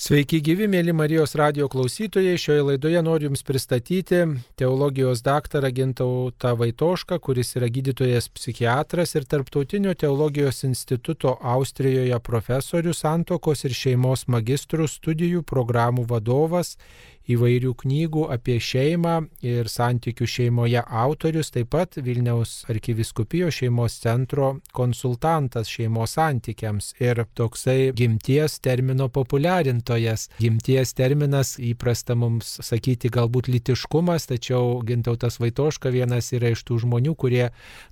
Sveiki gyvi, mėly Marijos radio klausytojai. Šioje laidoje noriu Jums pristatyti teologijos daktarą Gintautą Vaitošką, kuris yra gydytojas psichiatras ir Tarptautinio teologijos instituto Austrijoje profesorius, santokos ir šeimos magistrų studijų programų vadovas, įvairių knygų apie šeimą ir santykių šeimoje autorius, taip pat Vilniaus arkiviskupijos šeimos centro konsultantas šeimos santykiams ir toksai gimties termino populiarintojas. Gimties terminas įprasta mums sakyti galbūt litiškumas, tačiau Gintautas Vaitoška vienas yra iš tų žmonių, kurie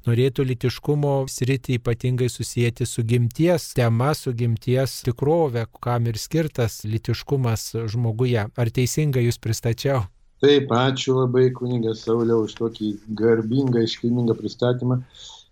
norėtų litiškumo sritį ypatingai susijęti su gimties tema, su gimties tikrove, kam ir skirtas litiškumas žmoguje. Ar teisingai jūs pristačiau. Taip, ačiū labai kunigas Sauliau už tokį garbingą, iškilmingą pristatymą.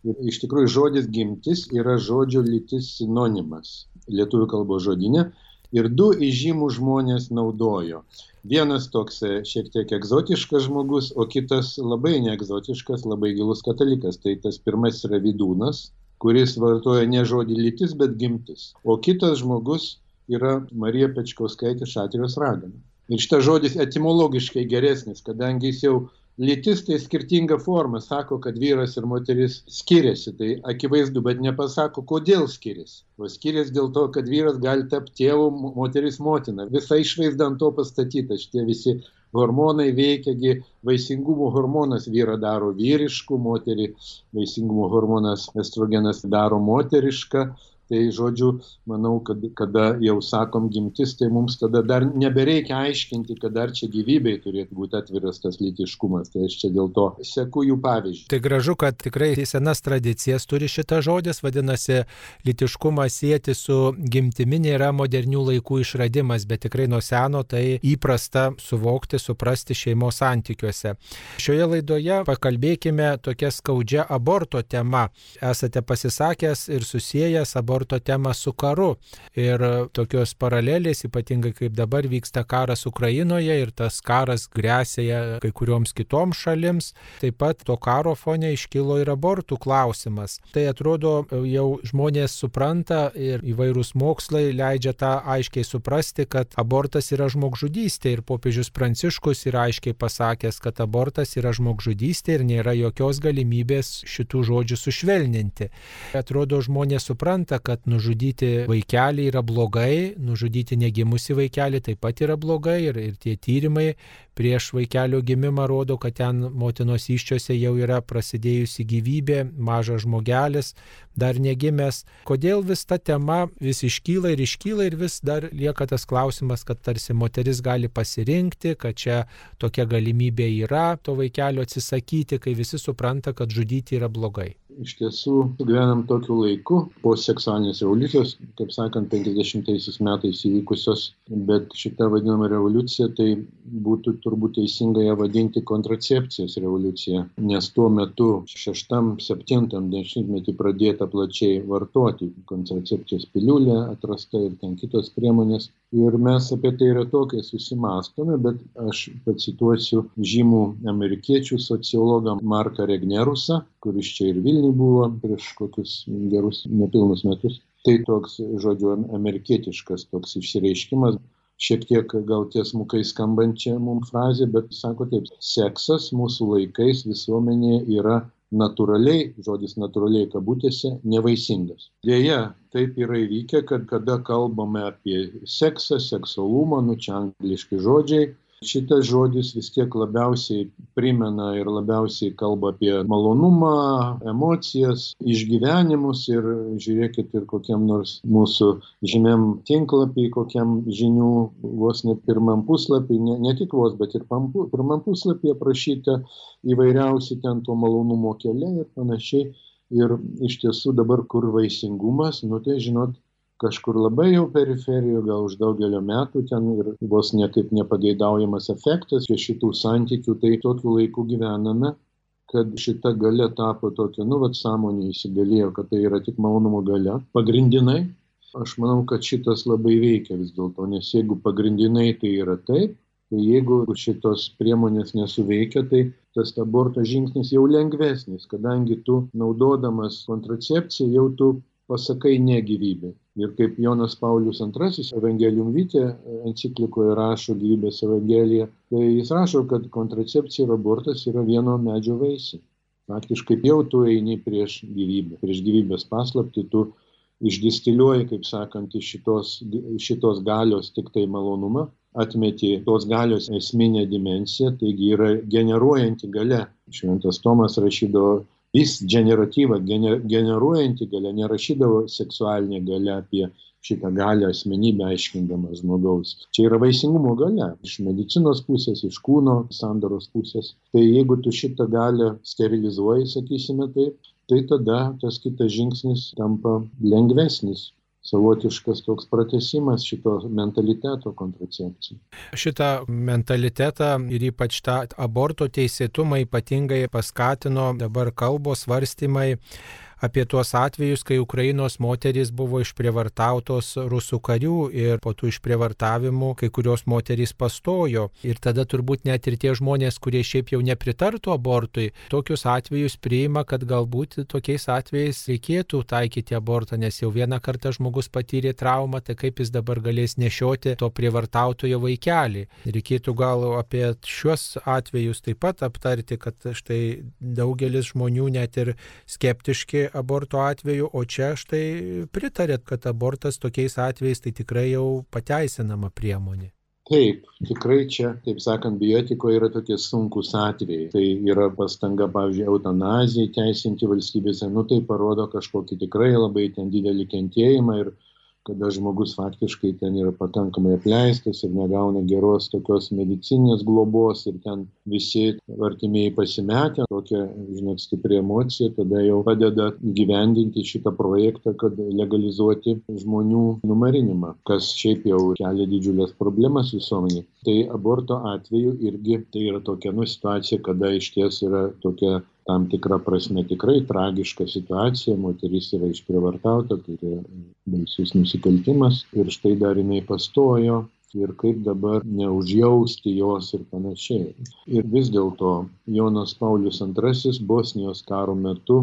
Iš tikrųjų žodis gimtis yra žodžio lytis sinonimas lietuvių kalbos žodinė ir du įžymų žmonės naudojo. Vienas toks e, šiek tiek egzotiškas žmogus, o kitas labai neegzotiškas, labai gilus katalikas. Tai tas pirmasis yra vidūnas, kuris vartoja ne žodį lytis, bet gimtis. O kitas žmogus yra Marija Pečkauskaitė Šatrijos ragana. Ir šitas žodis etimologiškai geresnis, kadangi jis jau lytis tai skirtinga forma, sako, kad vyras ir moteris skiriasi, tai akivaizdu, bet nepasako, kodėl skiriasi. O skiriasi dėl to, kad vyras gali tapti tėvu, moteris motina. Visa išvaizda ant to pastatyta, šitie visi hormonai veikiagi, vaisingumo hormonas vyrą daro vyrišku, moterį vaisingumo hormonas estrogenas daro moterišką, Tai žodžiu, manau, kad kada jau sakom gimtis, tai mums tada dar nebereikia aiškinti, kad dar čia gyvybei turėtų būti atviras tas lytiškumas. Tai aš čia dėl to seku jų pavyzdžių. Tai gražu, kad tikrai senas tradicijas turi šitą žodis, vadinasi, lytiškumą sieti su gimtimi nėra modernių laikų išradimas, bet tikrai nuo seno tai įprasta suvokti, suprasti šeimos santykiuose. Šioje laidoje pakalbėkime tokia skaudžia aborto tema. Esate pasisakęs ir susijęs aborto aborto temą su karu. Ir tokios paralelės, ypatingai kaip dabar vyksta karas Ukrainoje ir tas karas grėsėja kai kurioms kitoms šalims, taip pat to karo fone iškilo ir abortų klausimas. Tai atrodo jau žmonės supranta ir įvairūs mokslai leidžia tą aiškiai suprasti, kad abortas yra žmogžudystė ir popiežius Pranciškus yra aiškiai pasakęs, kad abortas yra žmogžudystė ir nėra jokios galimybės šitų žodžių sušvelninti. Atrodo žmonės supranta, kad nužudyti vaikelį yra blogai, nužudyti negimusi vaikelį taip pat yra blogai ir, ir tie tyrimai prieš vaikelio gimimą rodo, kad ten motinos iščiose jau yra prasidėjusi gyvybė, mažas žmogelis, dar negimęs. Kodėl vis ta tema vis iškyla ir iškyla ir vis dar lieka tas klausimas, kad tarsi moteris gali pasirinkti, kad čia tokia galimybė yra to vaikelio atsisakyti, kai visi supranta, kad žudyti yra blogai iš tiesų gyvenam tokiu laiku po seksualinės revoliucijos, kaip sakant, 50 metais įvykusios, bet šita vadinama revoliucija, tai būtų turbūt teisinga ją vadinti kontracepcijos revoliucija, nes tuo metu 6-7 metį pradėta plačiai vartoti kontracepcijos piliulė, atrasta ir ten kitos priemonės. Ir mes apie tai retokai susimastome, bet aš pacituosiu žymų amerikiečių sociologą Marką Regnerusą, kuris čia ir Vilniuje buvo prieš kokius gerus nepilnus metus. Tai toks, žodžiu, amerikietiškas toks išsireiškimas, šiek tiek gal tiesmukai skambančia mums frazė, bet sako taip, seksas mūsų laikais visuomenėje yra natūraliai, žodis natūraliai kabutėse, nevaisingas. Dėja, taip yra įvykę, kad kada kalbame apie seksą, seksualumą, nu čia angliški žodžiai, šitas žodis vis tiek labiausiai primena ir labiausiai kalba apie malonumą, emocijas, išgyvenimus ir žiūrėkit ir kokiam nors mūsų žymiam tinklapį, kokiam žinių vos ne pirmam puslapį, ne, ne tik vos, bet ir pirmam puslapį aprašyta įvairiausi ten to malonumo keliai ir panašiai. Ir iš tiesų dabar kur vaisingumas, nu tai žinot, kažkur labai jau periferijoje, gal už daugelio metų ten ir vos nekaip nepageidaujamas efektas prie šitų santykių, tai tokiu laiku gyvename, kad šita gale tapo tokia, nu, vad sąmonė įsigalėjo, kad tai yra tik malonumo gale. Pagrindinai, aš manau, kad šitas labai veikia vis dėlto, nes jeigu pagrindinai tai yra taip, tai jeigu šitos priemonės nesuveikia, tai tas aborto žingsnis jau lengvesnis, kadangi tu naudodamas kontracepciją jau tu pasakai ne gyvybei Ir kaip Jonas Paulius II Evangelium Vite enciklikoje rašo gyvybės Evangelija, tai jis rašo, kad kontracepcija ir abortas yra vieno medžio vaisiai. Faktiškai jau tu eini prieš gyvybę, prieš gyvybės paslapti, tu išdistiliuoji, kaip sakant, iš šitos, šitos galios tik tai malonumą, atmeti tos galios esminę dimensiją, taigi yra generuojanti gale. Šventas Tomas rašydavo vis generatyva, gener, generuojanti galia, nerašydavo seksualinė galia apie šitą galę asmenybę aiškindamas žmogaus. Čia yra vaisingumo galia iš medicinos pusės, iš kūno sandaros pusės. Tai jeigu tu šitą galę sterilizuoji, sakysime taip, tai tada tas kitas žingsnis tampa lengvesnis savotiškas toks pratesimas šito mentaliteto kontracepcijai. Šitą mentalitetą ir ypač tą aborto teisėtumą ypatingai paskatino dabar kalbos svarstymai apie tuos atvejus, kai Ukrainos moterys buvo išprievartautos rusų karių ir po tų išprievartavimų kai kurios moterys pastojo. Ir tada turbūt net ir tie žmonės, kurie šiaip jau nepritartų abortui, tokius atvejus priima, kad galbūt tokiais atvejais reikėtų taikyti abortą, nes jau vieną kartą žmogus patyrė traumą, tai kaip jis dabar galės nešioti to prievartautojo vaikelį. Reikėtų gal apie šiuos atvejus taip pat aptarti, kad štai daugelis žmonių net ir skeptiški aborto atveju, o čia štai pritarėt, kad abortas tokiais atvejais tai tikrai jau pateisinama priemonė. Taip, tikrai čia, taip sakant, biotikoje yra tokie sunkus atvejai. Tai yra pastanga, pavyzdžiui, eutanazijai teisinti valstybėse, nu tai parodo kažkokį tikrai labai ten didelį kentėjimą ir kada žmogus faktiškai ten yra pakankamai apleistas ir negauna geros tokios medicininės globos ir ten visi artimieji pasimetę, tokia, žinot, stipri emocija, tada jau padeda gyvendinti šitą projektą, kad legalizuoti žmonių numarinimą, kas šiaip jau kelia didžiulės problemas visuomenė. Tai aborto atveju irgi tai yra tokia nu situacija, kada iš ties yra tokia tam tikra prasme tikrai tragiška situacija, moteris yra išprievartauta, tai yra baisus nusikaltimas ir štai dar jinai pastojo ir kaip dabar neužjausti jos ir panašiai. Ir vis dėlto Jonas Paulius II Bosnijos karo metu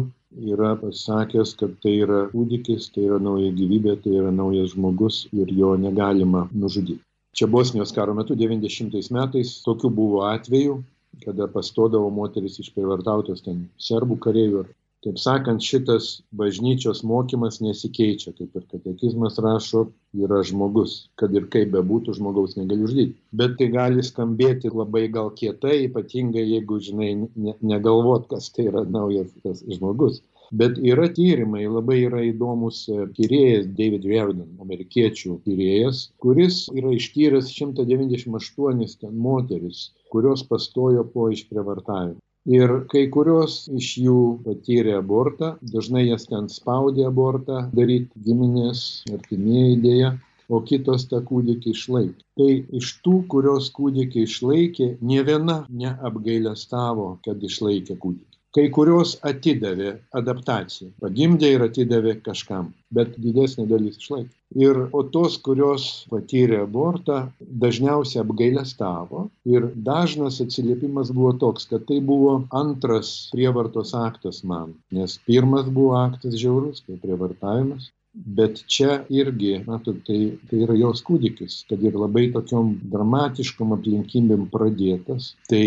yra pasakęs, kad tai yra kūdikis, tai yra nauja gyvybė, tai yra naujas žmogus ir jo negalima nužudyti. Čia Bosnijos karo metu 90 metais tokių buvo atvejų, kada pastodavo moteris išprivartautos ten serbų kareivių. Taip sakant, šitas bažnyčios mokymas nesikeičia, kaip ir katekizmas rašo, yra žmogus, kad ir kaip bebūtų, žmogaus negali uždyti. Bet tai gali skambėti labai gal kietai, ypatingai jeigu, žinai, ne, negalvot, kas tai yra naujas tas žmogus. Bet yra tyrimai, labai yra įdomus e, tyrėjas David Reardon, amerikiečių tyrėjas, kuris yra ištyręs 198 ten moteris, kurios pastojo po išprievartavimo. Ir kai kurios iš jų patyrė abortą, dažnai jas ten spaudė abortą daryti giminės, artimieji dėja, o kitos tą kūdikį išlaikė. Tai iš tų, kurios kūdikį išlaikė, ne viena neapgailestavo, kad išlaikė kūdikį kai kurios atidavė adaptacijai. Pagimdė ir atidavė kažkam bet didesnė dalis išlaikė. Ir o tos kurios patyrė abortą dažniausiai apgailestavo ir dažnas atsiliepimas buvo toks kad tai buvo antras prievartos aktas man nes pirmas buvo aktas žiaurus prievartavimas bet čia irgi matot tai tai yra jos kūdikis kad ir labai tokiom dramatiškom aplinkybėm pradėtas tai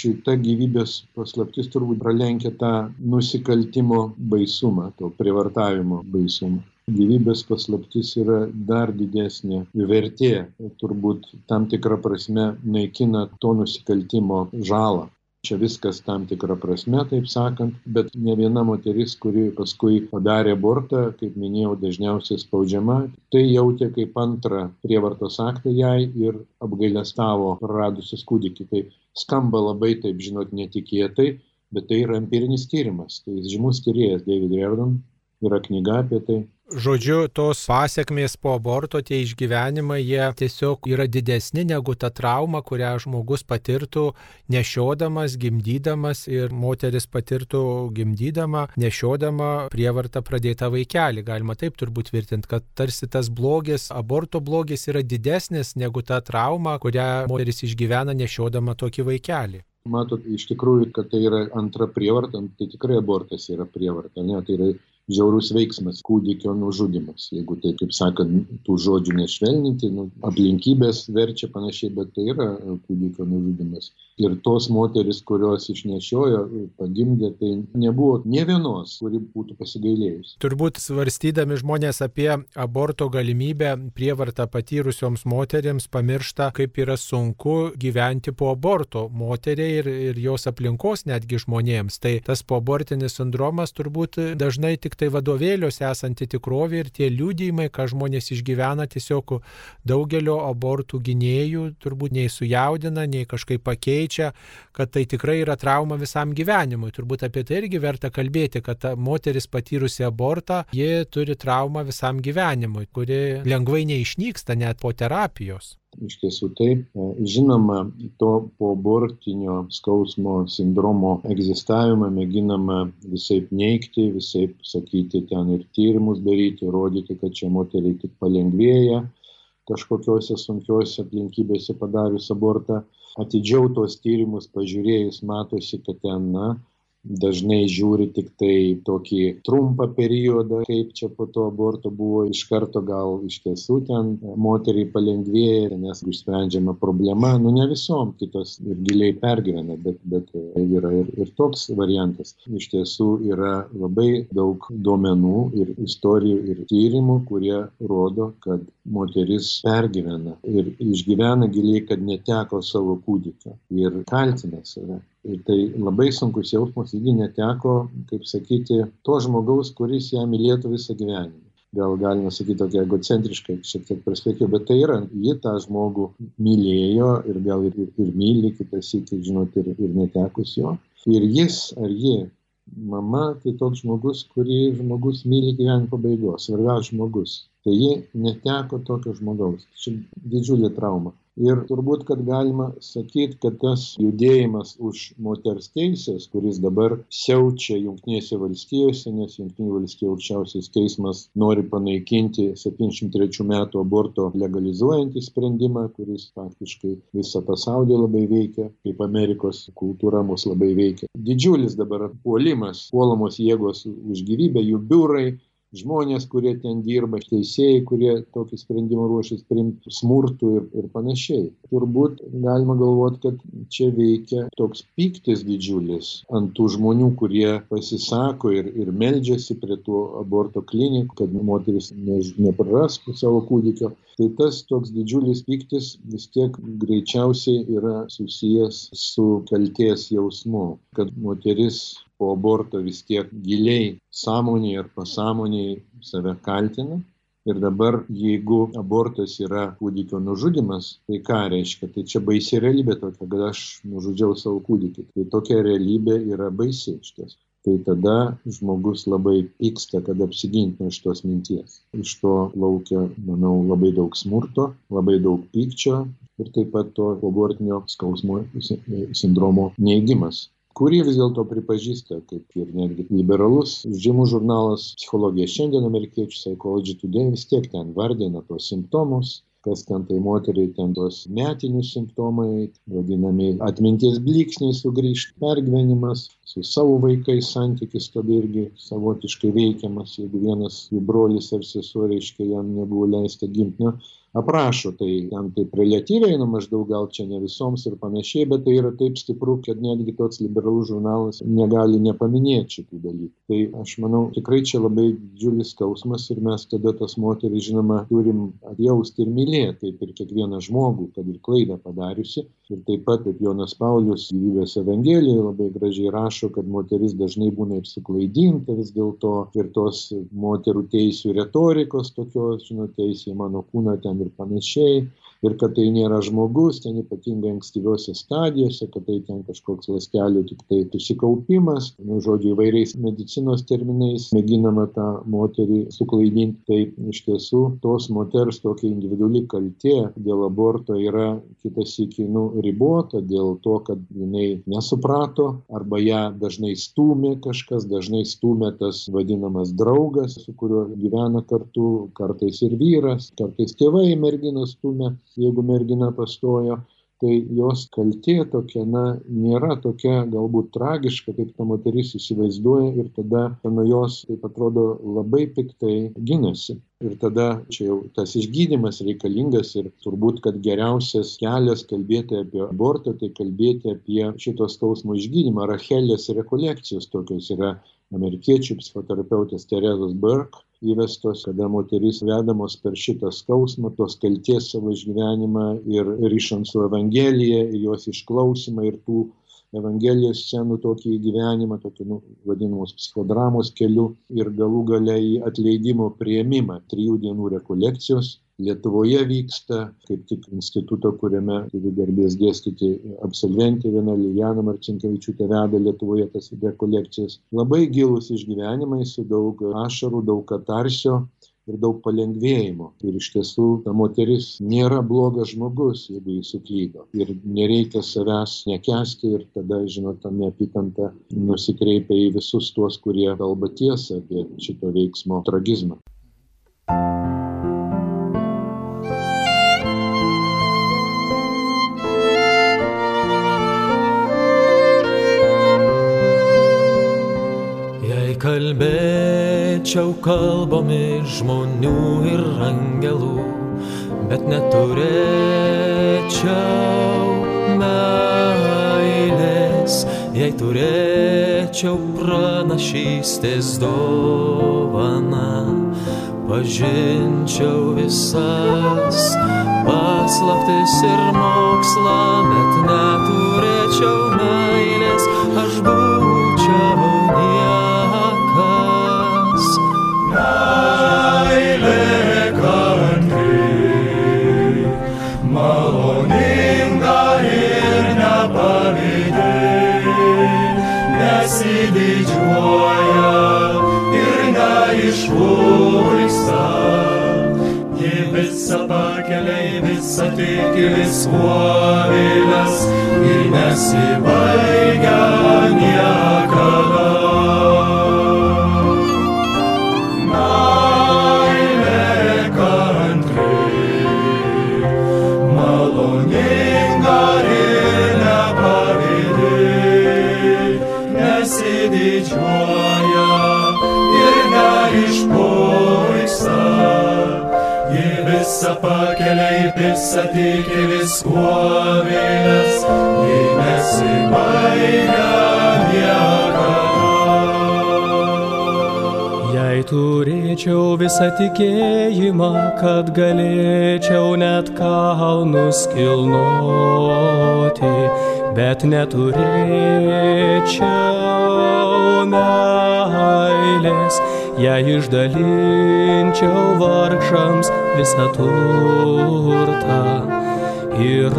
šita gyvybės paslaptis turbūt pralenkia tą nusikaltimo baisumą to prievartavimo baisumą. Gyvybės paslaptis yra dar didesnė vertė turbūt tam tikra prasme naikina to nusikaltimo žalą čia viskas tam tikra prasme, taip sakant, bet ne viena moteris, kuri paskui padarė abortą, kaip minėjau, dažniausiai spaudžiama, tai jautė kaip antrą prievartos aktą jai ir apgailestavo praradusius kūdikį. Tai skamba labai, taip žinot, netikėtai, bet tai yra empirinis tyrimas. Tai žymus tyrėjas David Reardon yra knyga apie tai. Žodžiu, tos pasiekmės po aborto, tie išgyvenimai, jie tiesiog yra didesni negu ta trauma, kurią žmogus patirtų nešiodamas, gimdydamas ir moteris patirtų gimdydama, nešiodama prievartą pradėtą vaikelį. Galima taip turbūt tvirtinti, kad tarsi tas blogis, aborto blogis yra didesnis negu ta trauma, kurią moteris išgyvena nešiodama tokį vaikelį. Matot, iš tikrųjų, kad tai yra antra prievarta, tai tikrai abortas yra prievarta, ne, tai yra žiaurus veiksmas kūdikio nužudymas. Jeigu tai kaip sakant tų žodžių nešvelninti nu aplinkybės verčia panašiai bet tai yra kūdikio nužudymas ir tos moterys kurios išnešiojo pagimdė tai nebuvo nė vienos kuri būtų pasigailėjusi. Turbūt svarstydami žmonės apie aborto galimybę prievartą patyrusioms moteriams pamiršta kaip yra sunku gyventi po aborto moteriai ir, ir jos aplinkos netgi žmonėms. Tai tas poabortinis sindromas turbūt dažnai tik tai vadovėliuose esanti tikrovė ir tie liūdėjimai, ką žmonės išgyvena, tiesiog daugelio abortų gynėjų turbūt nei sujaudina, nei kažkaip pakeičia, kad tai tikrai yra trauma visam gyvenimui. Turbūt apie tai irgi verta kalbėti, kad moteris patyrusi abortą, ji turi traumą visam gyvenimui, kuri lengvai neišnyksta net po terapijos iš tiesų taip. Žinoma, to poabortinio skausmo sindromo egzistavimą mėginama visai neikti, visai sakyti ten ir tyrimus daryti, rodyti, kad čia moteriai tik palengvėja kažkokiuose sunkiuose aplinkybėse padarius abortą. Atidžiau tuos tyrimus pažiūrėjus matosi, kad ten, na, dažnai žiūri tik tai tokį trumpą periodą, kaip čia po to aborto buvo iš karto gal iš tiesų ten moteriai palengvėja, nes išsprendžiama problema, nu ne visom kitos ir giliai pergyvena, bet, bet yra ir, ir toks variantas. Iš tiesų yra labai daug duomenų ir istorijų ir tyrimų, kurie rodo, kad moteris pergyvena ir išgyvena giliai, kad neteko savo kūdikio ir kaltina save. Ir tai labai sunkus jausmas, jį neteko, kaip sakyti, to žmogaus, kuris ją mylėtų visą gyvenimą. Gal galima sakyti tokia egocentriškai, šiek tiek perspektyva, bet tai yra, ji tą žmogų mylėjo ir gal ir, ir, ir myli, kitas iki, žinot, ir, ir netekus jo. Ir jis ar ji, mama, tai toks žmogus, kurį žmogus myli gyvenimo pabaigos, svarbiausias žmogus. Tai ji neteko tokio žmogaus. Čia didžiulė trauma ir turbūt kad galima sakyt kad tas judėjimas už moters teises kuris dabar siaučia jungtinėse valstijose nes jungtinių valstijų aukščiausiasis teismas nori panaikinti septyniasdešim trečių metų aborto legalizuojantį sprendimą kuris faktiškai visą pasaulį labai veikia kaip amerikos kultūra mus labai veikia. Didžiulis dabar puolimas puolamos jėgos už gyvybę jų biurai žmonės, kurie ten dirba, teisėjai, kurie tokį sprendimą ruošis priimti, smurtų ir, ir panašiai. Turbūt galima galvoti, kad čia veikia toks piktis didžiulis ant tų žmonių, kurie pasisako ir, ir meldžiasi prie tų aborto klinikų, kad moteris ne, neprarastų savo kūdikio. Tai tas toks didžiulis piktis vis tiek greičiausiai yra susijęs su kalties jausmu, kad moteris po aborto vis tiek giliai sąmonėje ar pasąmonėje save kaltina. Ir dabar, jeigu abortas yra kūdikio nužudimas, tai ką reiškia? Tai čia baisi realybė tokia, kad aš nužudžiau savo kūdikį. Tai tokia realybė yra baisi iš ties. Tai tada žmogus labai pyksta, kad apsiginti nuo šitos minties. Iš to laukia, manau, labai daug smurto, labai daug pykčio ir taip pat to abortinio skausmo sindromo neįgymas kurį vis dėlto pripažįsta kaip ir netgi liberalus žymus žurnalas psichologija šiandien amerikiečių psychology today vis tiek ten vardina tuos simptomus kas ten tai moteriai ten tuos metiniai simptomai vadinami atminties blyksniai sugrįžt pergyvenimas su savo vaikais santykis tada irgi savotiškai veikiamas jeigu vienas jų brolis ar sesuo reiškia jam nebuvo leista gimt na aprašo tai ten taip reliatyviai nu maždaug gal čia ne visoms ir panašiai bet tai yra taip stipru kad netgi toks liberalus žurnalas negali nepaminėt šitų dalykų. Tai aš manau tikrai čia labai didžiulis skausmas ir mes tada tas moteris žinoma turim atjaust ir mylėt kaip ir kiekvieną žmogų kad ir klaidą padariusį ir taip pat kaip jonas paulius gyvybės evangelijoj labai gražiai rašo kad moteris dažnai būna ir suklaidinta vis dėlto ir tos moterų teisių retorikos tokios žinot teisė mano kūną ten ir panašiai ir kad tai nėra žmogus ten ypatingai ankstyviose stadijose kad tai ten kažkoks ląstelių tiktai susikaupimas nu žodžiu įvairiais medicinos terminais mėginama tą moterį suklaidint tai iš tiesų tos moters tokia individuali kaltė dėl aborto yra kitą sykį nu ribota dėl to kad jinai nesuprato arba ją dažnai stūmė kažkas dažnai stūmė tas vadinamas draugas su kuriuo gyvena kartu kartais ir vyras kartais tėvai merginą stūmė jeigu mergina pastojo tai jos kaltė tokia, na, nėra tokia galbūt tragiška, kaip ta moteris įsivaizduoja ir tada nuo jos, taip atrodo, labai piktai ginasi. Ir tada čia jau tas išgydymas reikalingas ir turbūt, kad geriausias kelias kalbėti apie abortą, tai kalbėti apie šitos skausmo išgydymą. Rachelės rekolekcijos tokios yra amerikiečių psichoterapeutės Terezos Burke įvestos, kada moterys vedamos per šitą skausmą, tos kalties savo išgyvenimą ir ryšant su Evangelija, jos išklausimą ir tų Evangelijos scenų tokį gyvenimą, tokį nu, vadinamos psichodramos keliu ir galų galiai atleidimo prieimimą. Trijų dienų rekolekcijos Lietuvoje vyksta, kaip tik instituto, kuriame turiu garbės dėstyti absolventė viena Lilijana Marcinkevičiūtė veda Lietuvoje tas rekolekcijas. Labai gilus išgyvenimai su daug ašarų, daug katarsio ir daug palengvėjimo. Ir iš tiesų ta moteris nėra blogas žmogus, jeigu jis suklydo. Ir nereikia savęs nekesti ir tada, žinot, ta neapykanta nusikreipia į visus tuos, kurie kalba tiesą apie šito veiksmo tragizmą. Kalbėčiau kalbomis žmonių ir angelų, bet neturėčiau meilės, jei turėčiau pranašystės dovaną, pažinčiau visas paslaptis ir mokslą, bet neturėčiau meilės, pakelia, visą tiki viskuo vėlės ir nesibaigia niekada. Visą tiki viskuo vėlės, jei nesibaigia niekada. Jei turėčiau visą tikėjimą, kad galėčiau net kalnus kilnoti, bet neturėčiau meilės, jei išdalinčiau vargšams visą turtą ir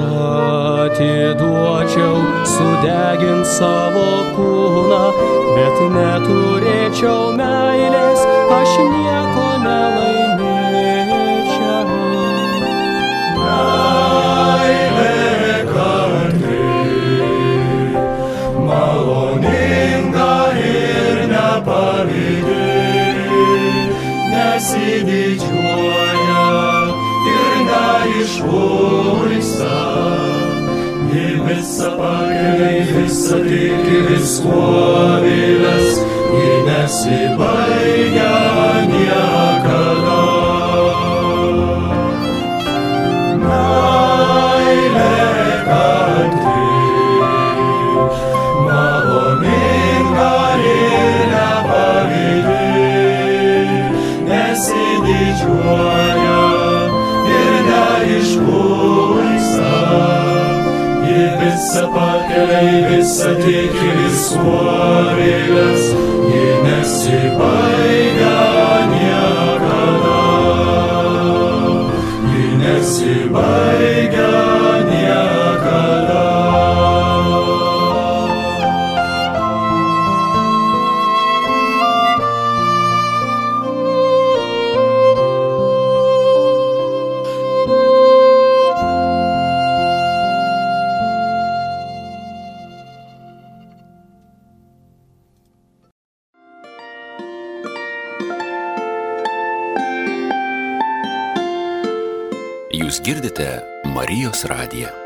atiduočiau sudegint savo kūną, bet neturėčiau meilės, aš nieko nelaimėčiau. Nesididžiuoja išpuolista. Ji visą pakelia, visą tiki viskuo vėlės, ji nesibaigia niekada. Visą pakelia, visą tiki viskuo vėlės, ji nesibaigia niekada. Ji nesibaigia Marijos radiją.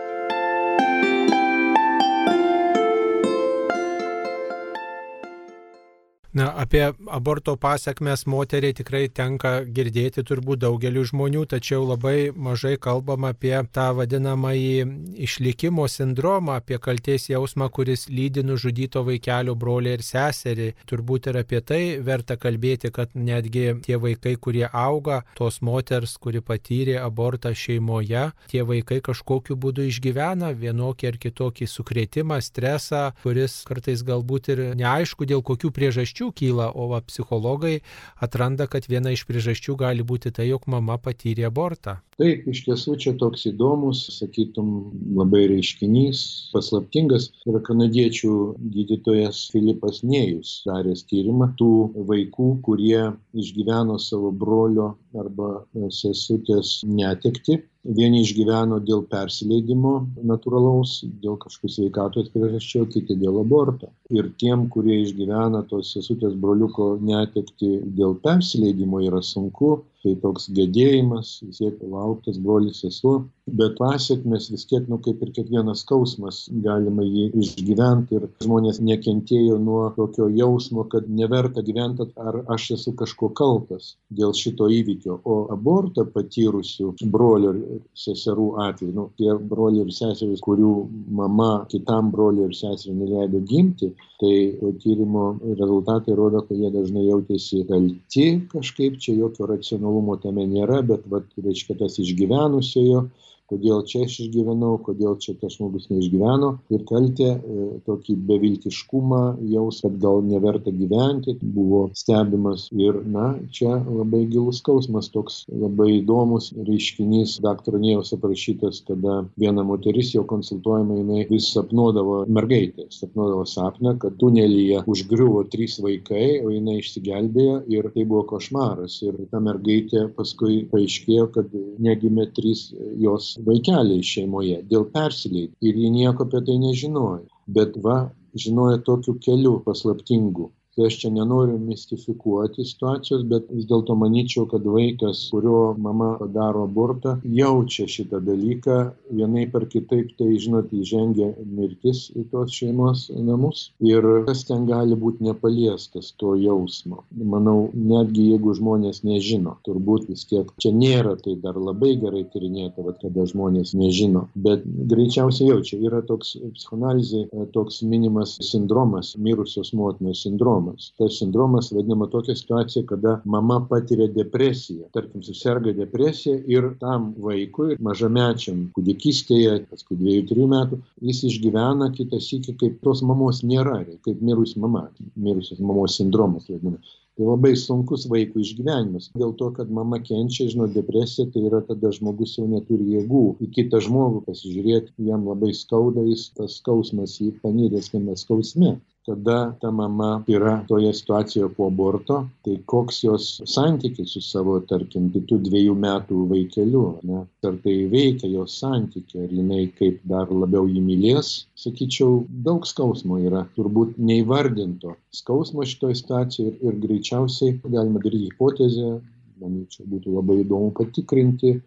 Apie aborto pasiekmes moteriai tikrai tenka girdėti turbūt daugeliu žmonių, tačiau labai mažai kalbam apie tą vadinamąjį išlikimo sindromą, apie kalties jausmą, kuris lydi nužudyto vaikelio broliai ir seserį. Turbūt ir apie tai verta kalbėti, kad netgi tie vaikai, kurie auga, tos moters, kuri patyrė abortą šeimoje, tie vaikai kažkokiu būdu išgyvena vienokį ar kitokį sukrėtimą, stresą, kuris kartais galbūt ir neaišku dėl kokių priežasčių kyla, o va, psichologai atranda, kad viena iš priežasčių gali būti tai, jog mama patyrė abortą. Taip, iš tiesų čia toks įdomus, sakytum, labai reiškinys, paslaptingas. Yra kanadiečių gydytojas Filipas Nėjus daręs tyrimą tų vaikų, kurie išgyveno savo brolio arba sesutės netekti Vieni išgyveno dėl persileidimo natūralaus, dėl kažkokių sveikatos priežasčių, kiti dėl aborto. Ir tiem, kurie išgyvena tos sesutės broliuko netekti dėl persileidimo, yra sunku, tai toks gedėjimas, vis tiek lauktas brolis sesuo, bet pasiekmes vis tiek, nu kaip ir kiekvienas skausmas, galima jį išgyventi ir žmonės nekentėjo nuo tokio jausmo, kad neverta gyventi, ar aš esu kažko kaltas dėl šito įvykio. O abortą patyrusių brolių ir seserų atveju, nu, tie broliai ir seserys, kurių mama kitam broliui ir seseriai neleido gimti, tai tyrimo rezultatai rodo, kad jie dažnai jautėsi kalti kažkaip, čia jokio racionalumo tame nėra, bet, vat, reiškia, tas išgyvenusiojo kodėl čia aš išgyvenau, kodėl čia tas žmogus neišgyveno. Ir kaltė e, tokį beviltiškumą, jaus, kad gal neverta gyventi, buvo stebimas. Ir, na, čia labai gilus skausmas, toks labai įdomus reiškinys, daktaro Nėjos aprašytas, kada viena moteris jau konsultuojama, jinai vis sapnuodavo mergaitę, sapnuodavo sapną, kad tunelyje užgriuvo trys vaikai, o jinai išsigelbėjo ir tai buvo košmaras. Ir ta mergaitė paskui paaiškėjo, kad negimė trys jos vaikeliai šeimoje dėl persileidimo ir ji nieko apie tai nežinojo. Bet va, žinojo tokiu keliu paslaptingu tai aš čia nenoriu mistifikuoti situacijos bet vis dėlto manyčiau kad vaikas kurio mama padaro abortą jaučia šitą dalyką vienaip ar kitaip tai žinot įžengia mirtis į tos šeimos namus ir kas ten gali būt nepaliestas to jausmo. Manau netgi jeigu žmonės nežino turbūt vis tiek čia nėra tai dar labai gerai tyrinėta vat kada žmonės nežino bet greičiausiai jaučia. Yra toks psichoanalizėj toks minimas sindromas mirusios motinos sindromas sindromas. Tas sindromas vadinama tokia situacija, kada mama patiria depresiją. Tarkim, susirga depresija ir tam vaikui, mažamečiam kūdikystėje, paskui dviejų, trijų metų, jis išgyvena kitą sykį, kaip tos mamos nėra, kaip mirus mama, mirusios mamos sindromas vadinama. Tai labai sunkus vaikų išgyvenimas. Dėl to, kad mama kenčia, žinot, depresija, tai yra tada žmogus jau neturi jėgų į kitą žmogų pasižiūrėti, jam labai skauda, jis tas skausmas jį panyrės tame skausme kada ta mama yra toje situacijoje po aborto, tai koks jos santykis su savo, tarkim, kitų dviejų metų vaikeliu, ne? ar tai veikia jos santykį, ar jinai kaip dar labiau jį mylės, sakyčiau, daug skausmo yra, turbūt neįvardinto skausmo šitoje situacijoje ir, ir greičiausiai galima daryti hipotezę, manyčiau, būtų labai įdomu patikrinti e,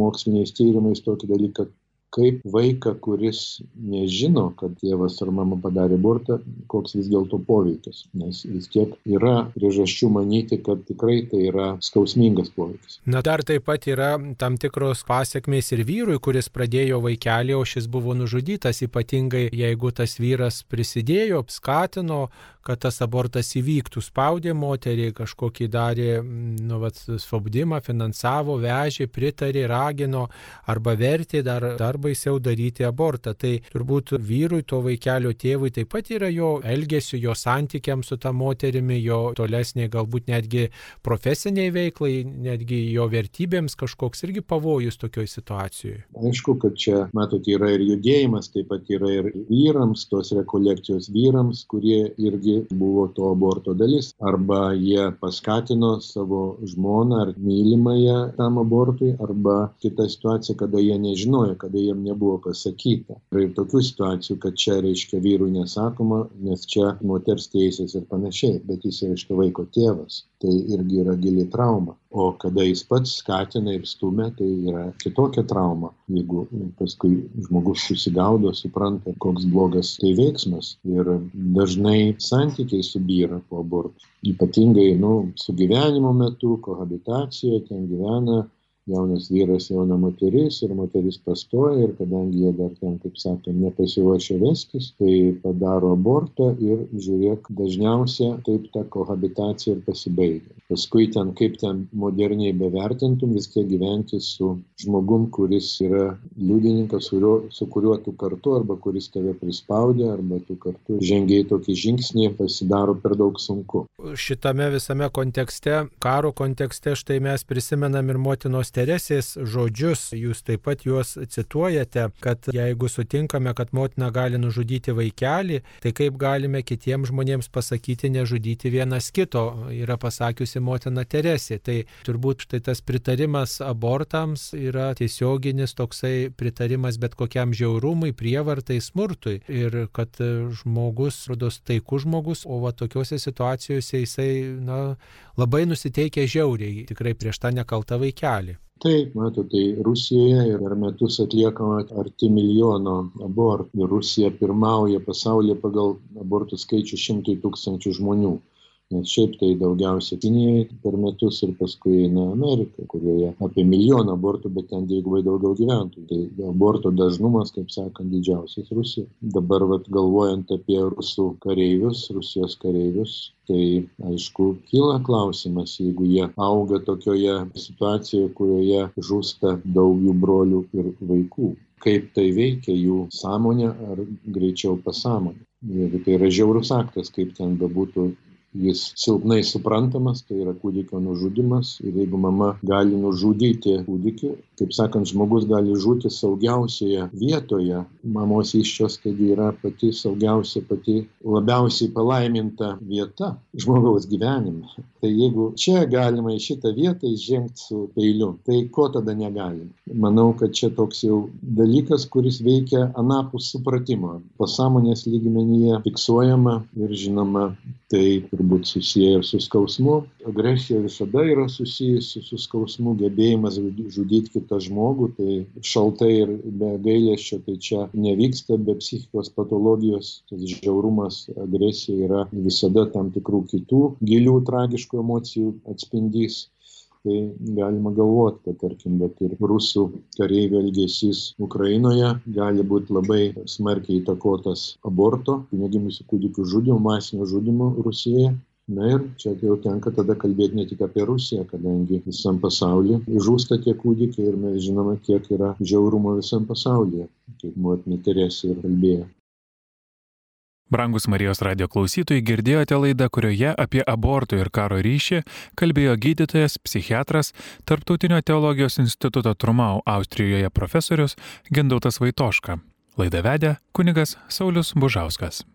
moksliniais tyrimais tokį dalyką, kaip vaiką, kuris nežino, kad tėvas ar mama padarė abortą, koks vis dėlto poveikis. Nes vis tiek yra priežasčių manyti, kad tikrai tai yra skausmingas poveikis. Na dar taip pat yra tam tikros pasiekmės ir vyrui, kuris pradėjo vaikelį, o šis buvo nužudytas, ypatingai jeigu tas vyras prisidėjo, skatino, kad tas abortas įvyktų, spaudė moterį, kažkokį darė, nu, vat, spaudimą, finansavo, vežė, pritarė, ragino arba vertė dar, dar baisiau daryti abortą. Tai turbūt vyrui, to vaikelio tėvui taip pat yra jo elgesio, jo santykiams su ta moterimi, jo tolesniai galbūt netgi profesiniai veiklai, netgi jo vertybėms kažkoks irgi pavojus tokioje situacijoje. Aišku, kad čia, matot, yra ir judėjimas, taip pat yra ir vyrams, tos rekolekcijos vyrams, kurie irgi buvo to aborto dalis. Arba jie paskatino savo žmoną ar mylimąją tam abortui, arba kita situacija, kada jie nežinojo, kada jiem nebuvo pasakyta. Yra ir tokių situacijų, kad čia reiškia vyrui nesakoma, nes čia moters teisės ir panašiai, bet jis yra iš to vaiko tėvas tai irgi yra gili trauma. O kada jis pats skatina ir stumia, tai yra kitokia trauma. Jeigu paskui žmogus susigaudo, supranta, koks blogas tai veiksmas. Ir dažnai santykiai subyra po abortų. Ypatingai, nu, su gyvenimo metu, kohabitacijoje, ten gyvena jaunas vyras, jauna moteris ir moteris pastoja ir kadangi jie dar ten, kaip sakant, nepasiruošę vestis, tai padaro abortą ir žiūrėk, dažniausiai taip ta kohabitacija ir pasibaigia. Paskui ten, kaip ten moderniai bevertintum, vis tiek gyventi su žmogum, kuris yra liudininkas, su, su kuriuo tu kartu arba kuris tave prispaudė arba tu kartu žengiai tokį žingsnį, pasidaro per daug sunku. Šitame visame kontekste, karo kontekste, štai mes prisimenam ir motinos Teresės žodžius, jūs taip pat juos cituojate, kad jeigu sutinkame, kad motina gali nužudyti vaikelį, tai kaip galime kitiems žmonėms pasakyti nežudyti vienas kito, yra pasakiusi motina Teresė. Tai turbūt štai tas pritarimas abortams yra tiesioginis toksai pritarimas bet kokiam žiaurumui, prievartai, smurtui. Ir kad žmogus, rodos taikus žmogus, o va tokiuose situacijose jisai na, labai nusiteikia žiauriai, tikrai prieš tą nekaltą vaikelį. Taip, matote, tai Rusijoje per metus atliekama arti milijono abortų Rusija pirmauja pasaulyje pagal abortų skaičių šimtui tūkstančių žmonių. Nes šiaip tai daugiausia Kinijoje per metus ir paskui eina Amerika, kurioje apie milijoną abortų, bet ten dvigubai daugiau gyventojų. Tai aborto dažnumas, kaip sakant, didžiausias Rusija. Dabar vat, galvojant apie rusų kareivius, Rusijos kareivius, tai aišku kyla klausimas jeigu jie auga tokioje situacijoje kurioje žūsta daug jų brolių ir vaikų kaip tai veikia jų sąmonę ar greičiau pasąmonę jeigu tai yra žiaurus aktas kaip ten bebūtų jis silpnai suprantamas, tai yra kūdikio nužudimas ir jeigu mama gali nužudyti kūdikį, kaip sakant, žmogus gali žūti saugiausioje vietoje, mamos iščios taigi yra pati saugiausia, pati labiausiai palaiminta vieta žmogaus gyvenime. Tai jeigu čia galima į šitą vietą įžengti su peiliu, tai ko tada negalima? Manau, kad čia toks jau dalykas, kuris veikia anapus supratimo. Pasąmonės lygmenyje fiksuojama ir žinoma, tai turbūt susiję su skausmu. Agresija visada yra susijusi su skausmu, gebėjimas žudyti kitą žmogų, tai šaltai ir be gailėščio, tai čia nevyksta be psichikos patologijos, tas žiaurumas, agresija yra visada tam tikrų kitų gilių tragiškų emocijų atspindys. Tai galima galvoti, kad tarkim, bet ir rusų kareivių elgesys Ukrainoje gali būti labai smarkiai įtakotas aborto, negimusių kūdikių žudimo, masinio žudimo Rusijoje. Na ir čia jau tenka tada kalbėti ne tik apie Rusiją, kadangi visam pasaulyje žūsta tie kūdikiai ir mes žinome, kiek yra žiaurumo visam pasaulyje, kaip motina Teresė ir kalbėjo. Brangus Marijos radio klausytojai, girdėjote laidą, kurioje apie abortų ir karo ryšį kalbėjo gydytojas, psichiatras, Tarptautinio teologijos instituto Trumau Austrijoje profesorius Gendautas Vaitoška. Laidą vedė kunigas Saulis Bužauskas.